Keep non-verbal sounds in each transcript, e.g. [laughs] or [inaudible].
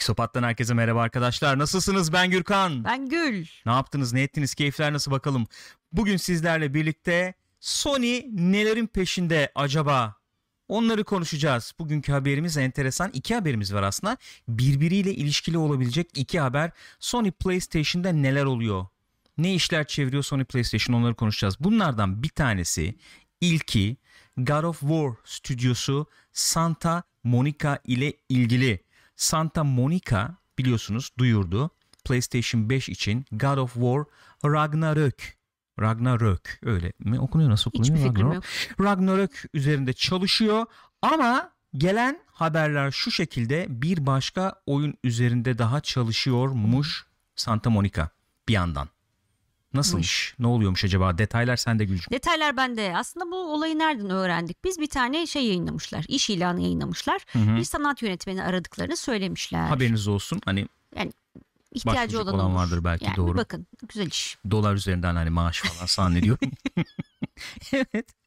Pixopat'tan herkese merhaba arkadaşlar. Nasılsınız? Ben Gürkan. Ben Gül. Ne yaptınız? Ne ettiniz? Keyifler nasıl bakalım? Bugün sizlerle birlikte Sony nelerin peşinde acaba? Onları konuşacağız. Bugünkü haberimiz enteresan. İki haberimiz var aslında. Birbiriyle ilişkili olabilecek iki haber. Sony PlayStation'da neler oluyor? Ne işler çeviriyor Sony PlayStation onları konuşacağız. Bunlardan bir tanesi ilki God of War stüdyosu Santa Monica ile ilgili. Santa Monica biliyorsunuz duyurdu PlayStation 5 için God of War Ragnarök Ragnarök öyle mi okunuyor nasıl okunuyor? Hiçbir Ragnarök. yok. Ragnarök üzerinde çalışıyor ama gelen haberler şu şekilde bir başka oyun üzerinde daha çalışıyormuş Santa Monica bir yandan. Nasılmış? Ne oluyormuş acaba? Detaylar sende Gülcüm. Detaylar bende. Aslında bu olayı nereden öğrendik? Biz bir tane şey yayınlamışlar. iş ilanı yayınlamışlar. Hı hı. Bir sanat yönetmeni aradıklarını söylemişler. Haberiniz olsun. Hani İhtiyacı başvuracak olan, olan olur. vardır belki, yani doğru. Bakın güzel iş. dolar üzerinden hani maaş falan zannediyorum. [laughs] [laughs] evet.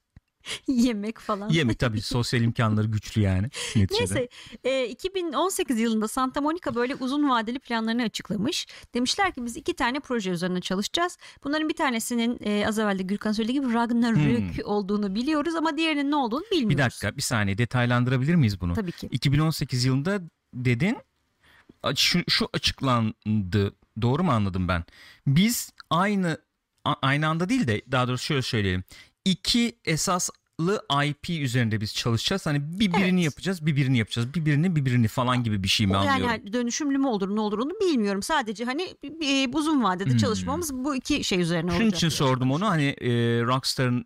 [laughs] Yemek falan. Yemek tabii sosyal imkanları güçlü yani. Neticede. Neyse e, 2018 yılında Santa Monica böyle uzun vadeli planlarını açıklamış. Demişler ki biz iki tane proje üzerine çalışacağız. Bunların bir tanesinin e, az evvel de Gürkan söylediği gibi Ragnarök olduğunu biliyoruz ama diğerinin ne olduğunu bilmiyoruz. Hmm. Bir dakika bir saniye detaylandırabilir miyiz bunu? Tabii ki. 2018 yılında dedin şu, şu açıklandı doğru mu anladım ben? Biz aynı aynı anda değil de daha doğrusu şöyle söyleyelim. İki esaslı IP üzerinde biz çalışacağız. Hani bir birini Evet. yapacağız, bir birini yapacağız. Bir birini, bir birini falan gibi bir şey mi O anlıyorum? yani dönüşümlü mü olur ne olur onu bilmiyorum. Sadece hani bir uzun vadede Hmm. çalışmamız bu iki şey üzerine olacak. Şunun için diye sordum onu hani e, Rockstar'ın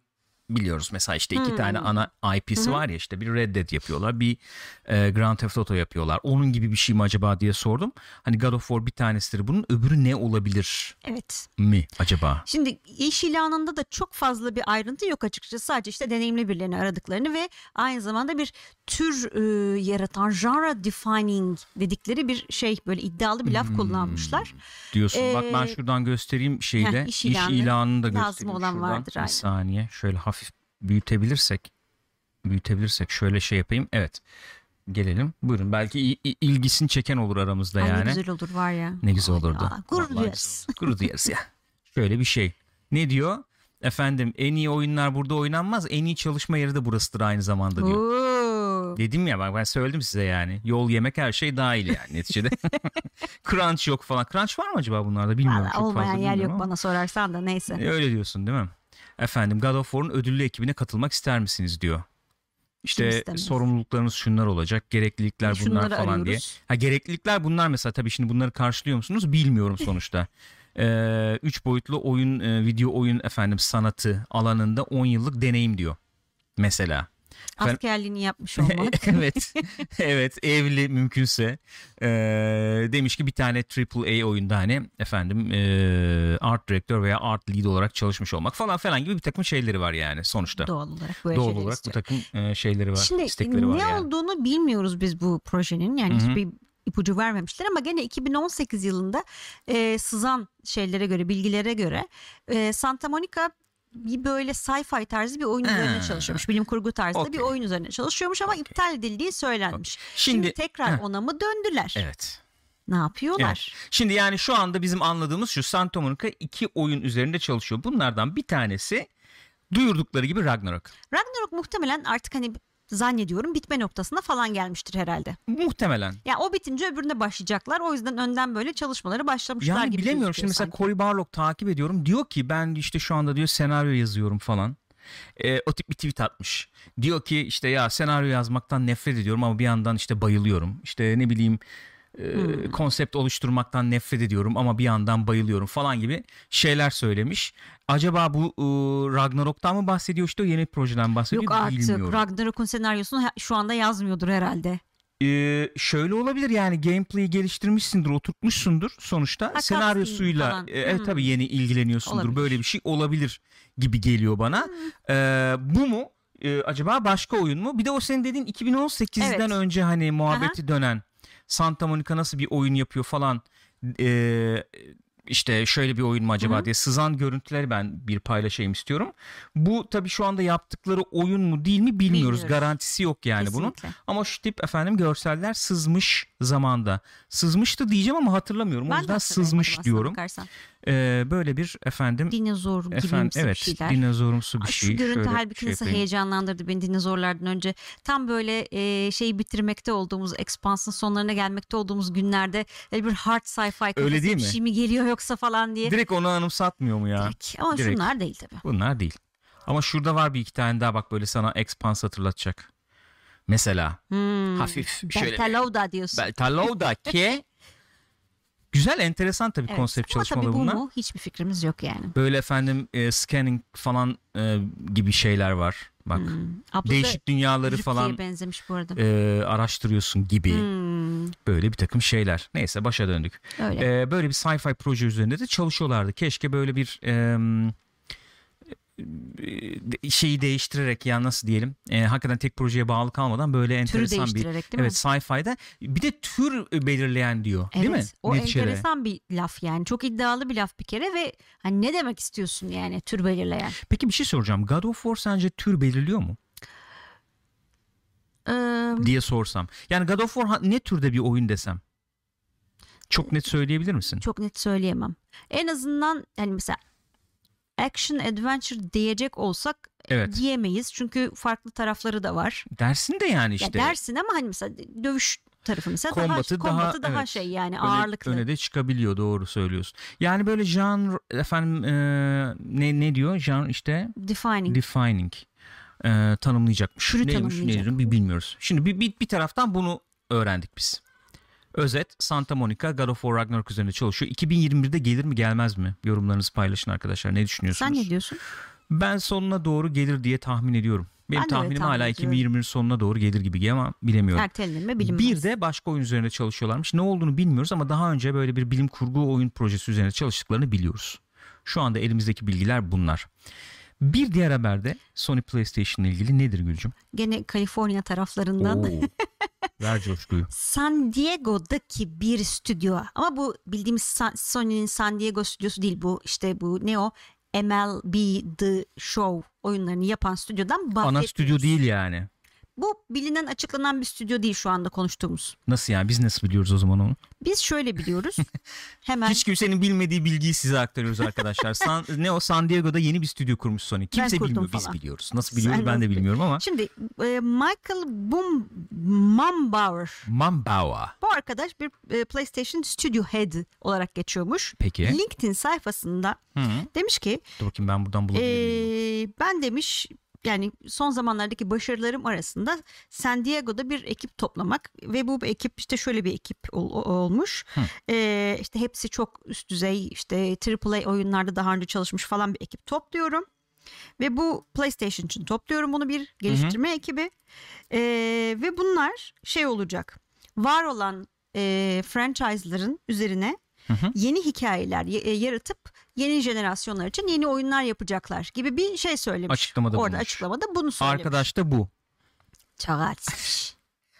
biliyoruz mesela işte iki Hmm. tane ana IP'si hı. var ya işte bir Red Dead yapıyorlar bir e, Grand Theft Auto yapıyorlar. Onun gibi bir şey mi acaba diye sordum. Hani God of War bir tanesidir bunun öbürü ne olabilir Evet. mi acaba? Şimdi iş ilanında da çok fazla bir ayrıntı yok açıkçası. Sadece işte deneyimli birilerini aradıklarını ve aynı zamanda bir tür e, yaratan genre defining dedikleri bir şey böyle iddialı bir laf Hmm. kullanmışlar. Diyorsun bak ben Ee, şuradan göstereyim şeyde heh, iş, iş ilanı. ilanını da Lazım göstereyim olan şuradan. vardır, Bir aynen. saniye şöyle hafif büyütebilirsek büyütebilirsek şöyle şey yapayım evet gelelim buyurun belki ilgisini çeken olur aramızda Ay yani. ne güzel olur var ya. Ne güzel olurdu. aa, Gurur duyarız. Gurur duyarız ya. Şöyle bir şey. Ne diyor? Efendim en iyi oyunlar burada oynanmaz. En iyi çalışma yeri de burasıdır aynı zamanda diyor. Oo. Dedim ya bak ben söyledim size yani. Yol yemek her şey dahil yani neticede. [laughs] Crunch yok falan. Crunch var mı acaba bunlarda bilmiyorum. Vallahi çok olmayan fazla yer yok ama. bana sorarsan da neyse. E, Öyle diyorsun değil mi? Efendim God of War'un ödüllü ekibine katılmak ister misiniz diyor. İşte sorumluluklarınız şunlar olacak, gereklilikler bunlar Şunları falan diye. arıyoruz. Ha gereklilikler bunlar mesela tabii şimdi bunları karşılıyor musunuz bilmiyorum sonuçta. [laughs] Ee, üç boyutlu oyun, e, video oyun efendim sanatı alanında 10 yıllık deneyim diyor mesela. Askerliğini yapmış [laughs] olmak. evet, [laughs] evet evli mümkünse Ee, demiş ki bir tane AAA oyunda hani efendim e, art direktör veya art lead olarak çalışmış olmak falan falan gibi bir takım şeyleri var yani sonuçta. Doğal olarak böyle Doğal olarak bu istiyor. takım e, şeyleri var, Şimdi istekleri var ne yani. olduğunu bilmiyoruz biz bu projenin yani Hı hı. hiçbir ipucu vermemişler ama gene 2018 yılında e, sızan şeylere göre bilgilere göre e, Santa Monica bir böyle sci-fi tarzı bir oyun üzerine Ha. çalışıyormuş. Bilim kurgu tarzında Okey. bir oyun üzerine çalışıyormuş ama iptal edildiği söylenmiş. Şimdi, Şimdi, tekrar Heh. ona mı döndüler? evet. Ne yapıyorlar? Şimdi yani şu anda bizim anladığımız şu Santa Monica iki oyun üzerinde çalışıyor. Bunlardan bir tanesi duyurdukları gibi Ragnarok. Ragnarok muhtemelen artık hani zannediyorum bitme noktasına falan gelmiştir herhalde. Muhtemelen. Ya o bitince öbürüne başlayacaklar. O yüzden önden böyle çalışmaları başlamışlar Yani gibi bilemiyorum gözüküyor şimdi mesela sanki. Cory Barlog takip ediyorum. Diyor ki ben işte şu anda diyor senaryo yazıyorum falan. Ee, o tip bir tweet atmış. Diyor ki işte ya senaryo yazmaktan nefret ediyorum ama bir yandan işte bayılıyorum. İşte ne bileyim e, Hmm. konsept oluşturmaktan nefret ediyorum ama bir yandan bayılıyorum falan gibi şeyler söylemiş. Acaba bu e, Ragnarok'tan mı bahsediyor işte yeni projeden bahsediyor Yok artık bilmiyorum. Ragnarok'un senaryosunu şu anda yazmıyordur herhalde. Ee, şöyle olabilir yani gameplay'i geliştirmişsindir, oturtmuşsundur sonuçta. Ha, Senaryosuyla falan. e, evet Hmm. tabii yeni ilgileniyorsundur. Olabilir. Böyle bir şey olabilir gibi geliyor bana. Ee, bu mu? Ee, acaba başka oyun mu? Bir de o senin dediğin 2018'den Evet. önce hani muhabbeti dönen Santa Monica nasıl bir oyun yapıyor falan ee, işte şöyle bir oyun mu acaba Hı hı. diye sızan görüntüleri ben bir paylaşayım istiyorum. Bu tabii şu anda yaptıkları oyun mu değil mi bilmiyoruz. Bilmiyoruz. Garantisi yok yani bunun. Kesinlikle. Ama şu tip efendim görseller sızmış zamanda. Sızmıştı diyeceğim ama hatırlamıyorum. o Ben de yüzden sızmış diyorum. bakarsan. Ee, böyle bir efendim Dinozor efendim gibi evet bir şeyler. dinozorumsu bir Ay, şey. Şu görüntü Şöyle halbuki şey nasıl yapayım. heyecanlandırdı beni dinozorlardan önce. Tam böyle e, şeyi bitirmekte olduğumuz, Expanse'ın sonlarına gelmekte olduğumuz günlerde böyle bir hard sci-fi kafası değil bir mi? şey mi geliyor yoksa falan diye. Direkt onu anımsatmıyor mu ya? Direkt. Ama direkt. şunlar değil tabii. Bunlar değil. Ama şurada var bir iki tane daha bak böyle sana Expanse hatırlatacak. Mesela Hmm. hafif şöyle Beltalouda diyorsun. Beltalou'daki [laughs] güzel enteresan tabii Evet. konsept Ama tabii çalışmaları bu bunlar. mu hiçbir fikrimiz yok yani. Böyle efendim e, scanning falan e, gibi şeyler var. Bak Hmm. Değişik dünyaları falan benzemiş bu arada. e, araştırıyorsun gibi Hmm, böyle bir takım şeyler. Neyse başa döndük. öyle. E, böyle bir sci-fi proje üzerinde de çalışıyorlardı. Keşke böyle bir e, şeyi değiştirerek ya nasıl diyelim e, hakikaten tek projeye bağlı kalmadan böyle Türü enteresan bir değil evet mi? sci-fi'de bir de tür belirleyen diyor değil mi? Evet, o Neticede. enteresan bir laf yani. Çok iddialı bir laf bir kere ve hani ne demek istiyorsun yani tür belirleyen? Peki bir şey soracağım. God of War sence tür belirliyor mu Ee, diye sorsam. Yani God of War ne türde bir oyun desem? Çok net söyleyebilir misin? çok net söyleyemem. En azından yani mesela action adventure diyecek olsak Evet. diyemeyiz. Çünkü farklı tarafları da var. Dersin de yani Ya işte. dersin ama hani mesela dövüş tarafı mesela Kombatı daha, daha- kombatı daha evet. şey yani öne, ağırlıklı. öne de çıkabiliyor doğru söylüyorsun. Yani böyle genre efendim e, ne ne diyor? Genre işte Defining. defining. E, tanımlayacakmış. Neymiş tanımlayacak. nedir bir bilmiyoruz. Şimdi bir, bir, bir taraftan bunu öğrendik biz. Özet Santa Monica God of War Ragnarok üzerinde çalışıyor. 2021'de gelir mi gelmez mi? Yorumlarınızı paylaşın arkadaşlar. Ne düşünüyorsunuz? Sen ne diyorsun? Ben sonuna doğru gelir diye tahmin ediyorum. Benim Ben tahminim tahmin hala ediyorum. 2021 sonuna doğru gelir gibi ama bilemiyorum. Ertelenir mi bilinmez. Bir de başka oyun üzerinde çalışıyorlarmış. Ne olduğunu bilmiyoruz ama daha önce böyle bir bilim kurgu oyun projesi üzerinde çalıştıklarını biliyoruz. Şu anda elimizdeki bilgiler bunlar. Bir diğer haberde Sony PlayStation ile ilgili nedir Gülcüm? Gene Kaliforniya taraflarından. [laughs] Ver coşkuyu. San Diego'daki bir stüdyo ama bu bildiğimiz San- Sony'nin San Diego stüdyosu değil bu işte bu ne o MLB The Show oyunlarını yapan stüdyodan Ana bahsediyoruz. stüdyo değil yani. Bu bilinen açıklanan bir stüdyo değil şu anda konuştuğumuz. Nasıl yani? Biz nasıl biliyoruz o zaman onu? Biz şöyle biliyoruz. [laughs] Hemen Hiç kimsenin bilmediği bilgiyi size aktarıyoruz arkadaşlar. [laughs] San, ne o San Diego'da yeni bir stüdyo kurmuş Sony. Kimse bilmiyor. Biz falan. biliyoruz. Nasıl biliyoruz Sen ben de bilmiyorum ama. şimdi e, Michael Boom Mumbauer Mambawa. bu arkadaş bir e, PlayStation Studio Head olarak geçiyormuş. Peki. LinkedIn sayfasında Hı. demiş ki Dur bakayım ben buradan bulabilir miyim? Ee, ben demiş yani son zamanlardaki başarılarım arasında San Diego'da bir ekip toplamak ve bu ekip işte şöyle bir ekip ol- ol- olmuş. Hı. Ee, işte hepsi çok üst düzey işte AAA oyunlarda daha önce çalışmış falan bir ekip topluyorum. Ve bu PlayStation için topluyorum bunu bir geliştirme ekibi. Ee, ve bunlar şey olacak. Var olan e, franchise'ların üzerine Hı hı. yeni hikayeler e, yaratıp yeni jenerasyonlar için yeni oyunlar yapacaklar gibi bir şey söylemiş. Açıklamada Orada bulunmuş. açıklamada bunu söylemiş. Arkadaş da bu. Çağatmış.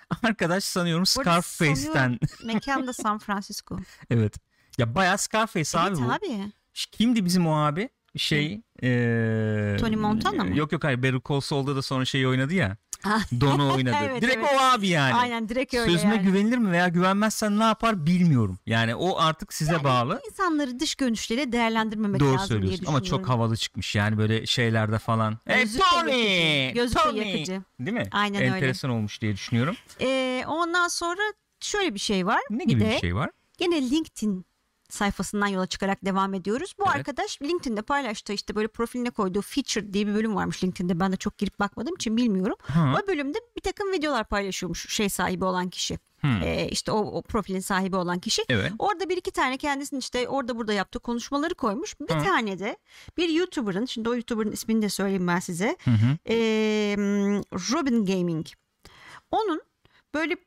[laughs] Arkadaş sanıyorum Scarface'ten. Mekan da San Francisco. [laughs] evet. Ya bayağı Scarface abi evet bu. abi. Kimdi bizim o abi? Şey. eee, Tony Montana mı? Yok yok hayır. Better Call Saul'da da sonra şeyi oynadı ya. [laughs] Don'u oynadı. Evet, Direkt evet. o abi yani. Aynen direkt öyle Sözüme yani. güvenilir mi veya güvenmezsen ne yapar bilmiyorum. Yani o artık size bağlı. İnsanları dış görünüşleriyle değerlendirmemek Doğru lazım diye söylüyorsun ama çok havalı çıkmış yani böyle şeylerde falan. Hey Gözlük Tony! gözlük Tony! yakıcı. Değil mi? Aynen öyle. Enteresan olmuş diye düşünüyorum. Ee, ondan sonra şöyle bir şey var. Ne gibi bir bir, de şey var? Gene LinkedIn sayfasından yola çıkarak devam ediyoruz. Bu Evet. arkadaş LinkedIn'de paylaştığı işte böyle profiline koyduğu feature diye bir bölüm varmış LinkedIn'de. Ben de çok girip bakmadığım için bilmiyorum. Ha. O bölümde bir takım videolar paylaşıyormuş şey sahibi olan kişi. Hmm. Ee, işte o, o profilin sahibi olan kişi. Evet. Orada bir iki tane kendisinin işte orada burada yaptığı konuşmaları koymuş. Bir Hı. tane de bir YouTuber'ın şimdi o YouTuber'ın ismini de söyleyeyim ben size. Hı hı. Ee, Robin Gaming. Onun böyle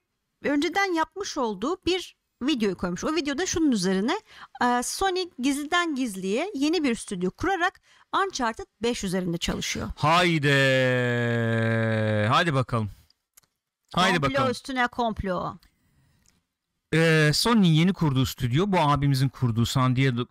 önceden yapmış olduğu bir videoyu koymuş. O videoda şunun üzerine e, Sony gizliden gizliye yeni bir stüdyo kurarak Uncharted 5 üzerinde çalışıyor. Haydi. Haydi bakalım. Haydi komplo bakalım. üstüne komplo. e, Sony'nin yeni kurduğu stüdyo bu abimizin kurduğu San, Diego,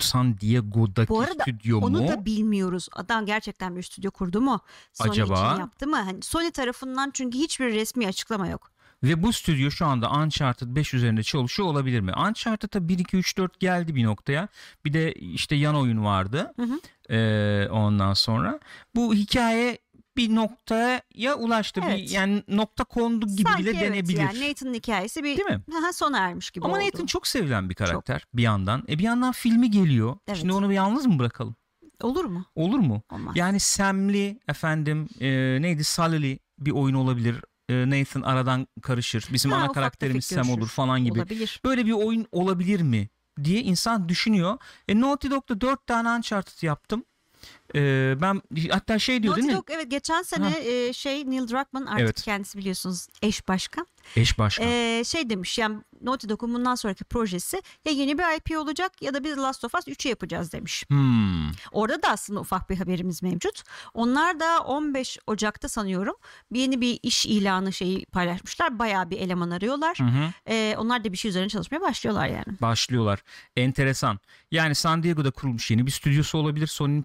San Diego'daki Bu arada stüdyo Onu mu? da bilmiyoruz. Adam gerçekten bir stüdyo kurdu mu? Sony Acaba? için yaptı mı? Hani Sony tarafından çünkü hiçbir resmi açıklama yok. Ve bu stüdyo şu anda Uncharted 5 üzerinde çalışıyor olabilir mi? Uncharted'a 1 2 3 4 geldi bir noktaya. Bir de işte yan oyun vardı. Hı hı. Ee, ondan sonra bu hikaye bir noktaya ulaştı. Bir, Evet. yani nokta kondu gibi Sanki bile evet denebilir. yani Nathan'ın hikayesi bir Değil mi? Sona ermiş gibi Ama oldu. Nathan çok sevilen bir karakter bir yandan. E bir yandan filmi geliyor. Evet. Şimdi onu bir yalnız mı bırakalım? Olur mu? Olur mu? Olmaz. Yani Sam'li efendim e, neydi Sully'li bir oyun olabilir. E, Nathan aradan karışır. Bizim Ha, ana karakterimiz Sam olur falan gibi. Olabilir. Böyle bir oyun olabilir mi diye insan düşünüyor. E, Naughty Dog'da 4 tane Uncharted yaptım. E, ben hatta şey diyor Naughty değil mi? Dog evet geçen sene e, şey Neil Druckmann artık Evet. kendisi biliyorsunuz eş başkan. Eş başkan. E, şey demiş yani Naughty Dog'un bundan sonraki projesi ya yeni bir IP olacak ya da biz Last of Us 3'ü yapacağız demiş. Hmm. Orada da aslında ufak bir haberimiz mevcut. Onlar da 15 Ocak'ta sanıyorum bir yeni bir iş ilanı şeyi paylaşmışlar. Bayağı bir eleman arıyorlar. Hı hı. E, onlar da bir şey üzerine çalışmaya başlıyorlar yani. Başlıyorlar. Enteresan. Yani San Diego'da kurulmuş yeni bir stüdyosu olabilir Sony'nin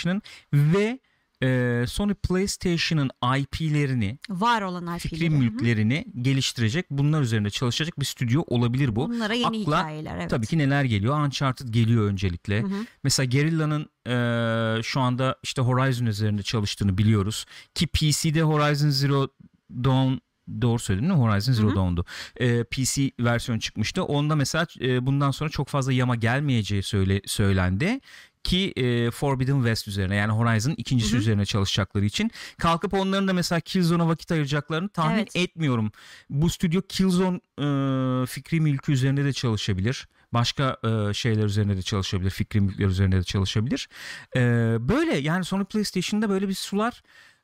PlayStation'ın ve e, Sony PlayStation'ın IP'lerini, Var olan fikri IP'leri. Hı hı. mülklerini geliştirecek, bunlar üzerinde çalışacak bir stüdyo olabilir bu. Bunlara yeni Akla hikayeler evet. Tabii ki neler geliyor? Uncharted geliyor öncelikle. Hı hı. Mesela Guerrilla'nın e, şu anda işte Horizon üzerinde çalıştığını biliyoruz. Ki PC'de Horizon Zero Dawn doğru söyledim mi? Horizon Zero Hı hı. Dawn'du. E, PC versiyon çıkmıştı. Onda mesela e, bundan sonra çok fazla yama gelmeyeceği söyle, söylendi. Ki e, Forbidden West üzerine yani Horizon ikincisi Hı hı. üzerine çalışacakları için. Kalkıp onların da mesela Killzone'a vakit ayıracaklarını tahmin Evet. etmiyorum. Bu stüdyo Killzone e, fikri mülkü üzerinde de çalışabilir. Başka e, şeyler üzerinde de çalışabilir. Fikri mülkler üzerinde de çalışabilir. E, böyle yani Sony PlayStation'da böyle bir sular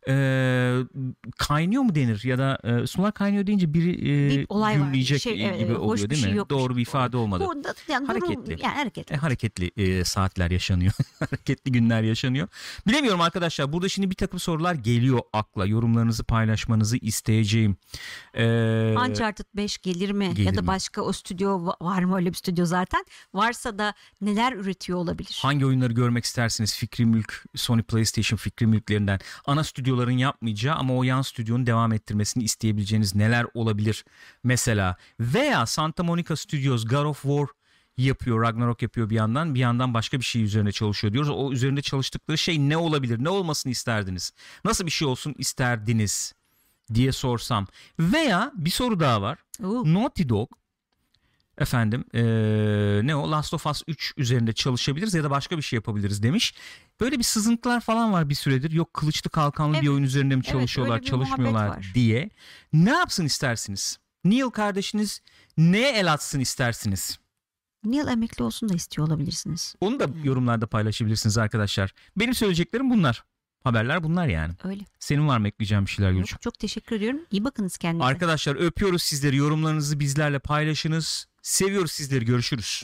e, kaynıyor mu denir ya da e, sular kaynıyor deyince biri e, Bir olay var. gümleyecek Şey, gibi oluyor değil şey mi? yokmuş Doğru bir ifade olmadı. Burada yani durum- Hareketli. yani hareketli. E, hareketli e, saatler yaşanıyor. [laughs] hareketli günler yaşanıyor. Bilemiyorum arkadaşlar. Burada şimdi bir takım sorular geliyor akla. Yorumlarınızı paylaşmanızı isteyeceğim. Ee, Uncharted 5 gelir mi? Gelir ya da mi? başka o stüdyo va- var mı öyle bir stüdyo zaten? Varsa da neler üretiyor olabilir? hangi oyunları görmek istersiniz? Fikri Mülk, Sony PlayStation Fikri Mülklerinden. Ana stüdyoların yapmayacağı ama o yan stüdyonun devam ettirmesini isteyebileceğiniz neler olabilir? Mesela veya Santa Monica Studios God of War yapıyor, Ragnarok yapıyor bir yandan. Bir yandan başka bir şey üzerine çalışıyor diyoruz. O üzerinde çalıştıkları şey ne olabilir? Ne olmasını isterdiniz? Nasıl bir şey olsun isterdiniz? diye sorsam. Veya bir soru daha var. Oo, Naughty Dog efendim eee, ne o Last of Us 3 üzerinde çalışabiliriz ya da başka bir şey yapabiliriz demiş. Böyle bir sızıntılar falan var bir süredir. Yok kılıçlı kalkanlı bir Evet, oyun üzerinde mi evet, çalışıyorlar, bir muhabbet çalışmıyorlar diye. Ne yapsın istersiniz? Neil kardeşiniz neye el atsın istersiniz? Neil emekli olsun da istiyor olabilirsiniz. Onu da yorumlarda paylaşabilirsiniz arkadaşlar. Benim söyleyeceklerim bunlar. Haberler bunlar yani. Öyle. Senin var mı ekleyeceğin bir şeyler Gülçin? Çok, çok teşekkür ediyorum. İyi bakınız kendinize. Arkadaşlar öpüyoruz sizleri. Yorumlarınızı bizlerle paylaşınız. Seviyoruz sizleri. Görüşürüz.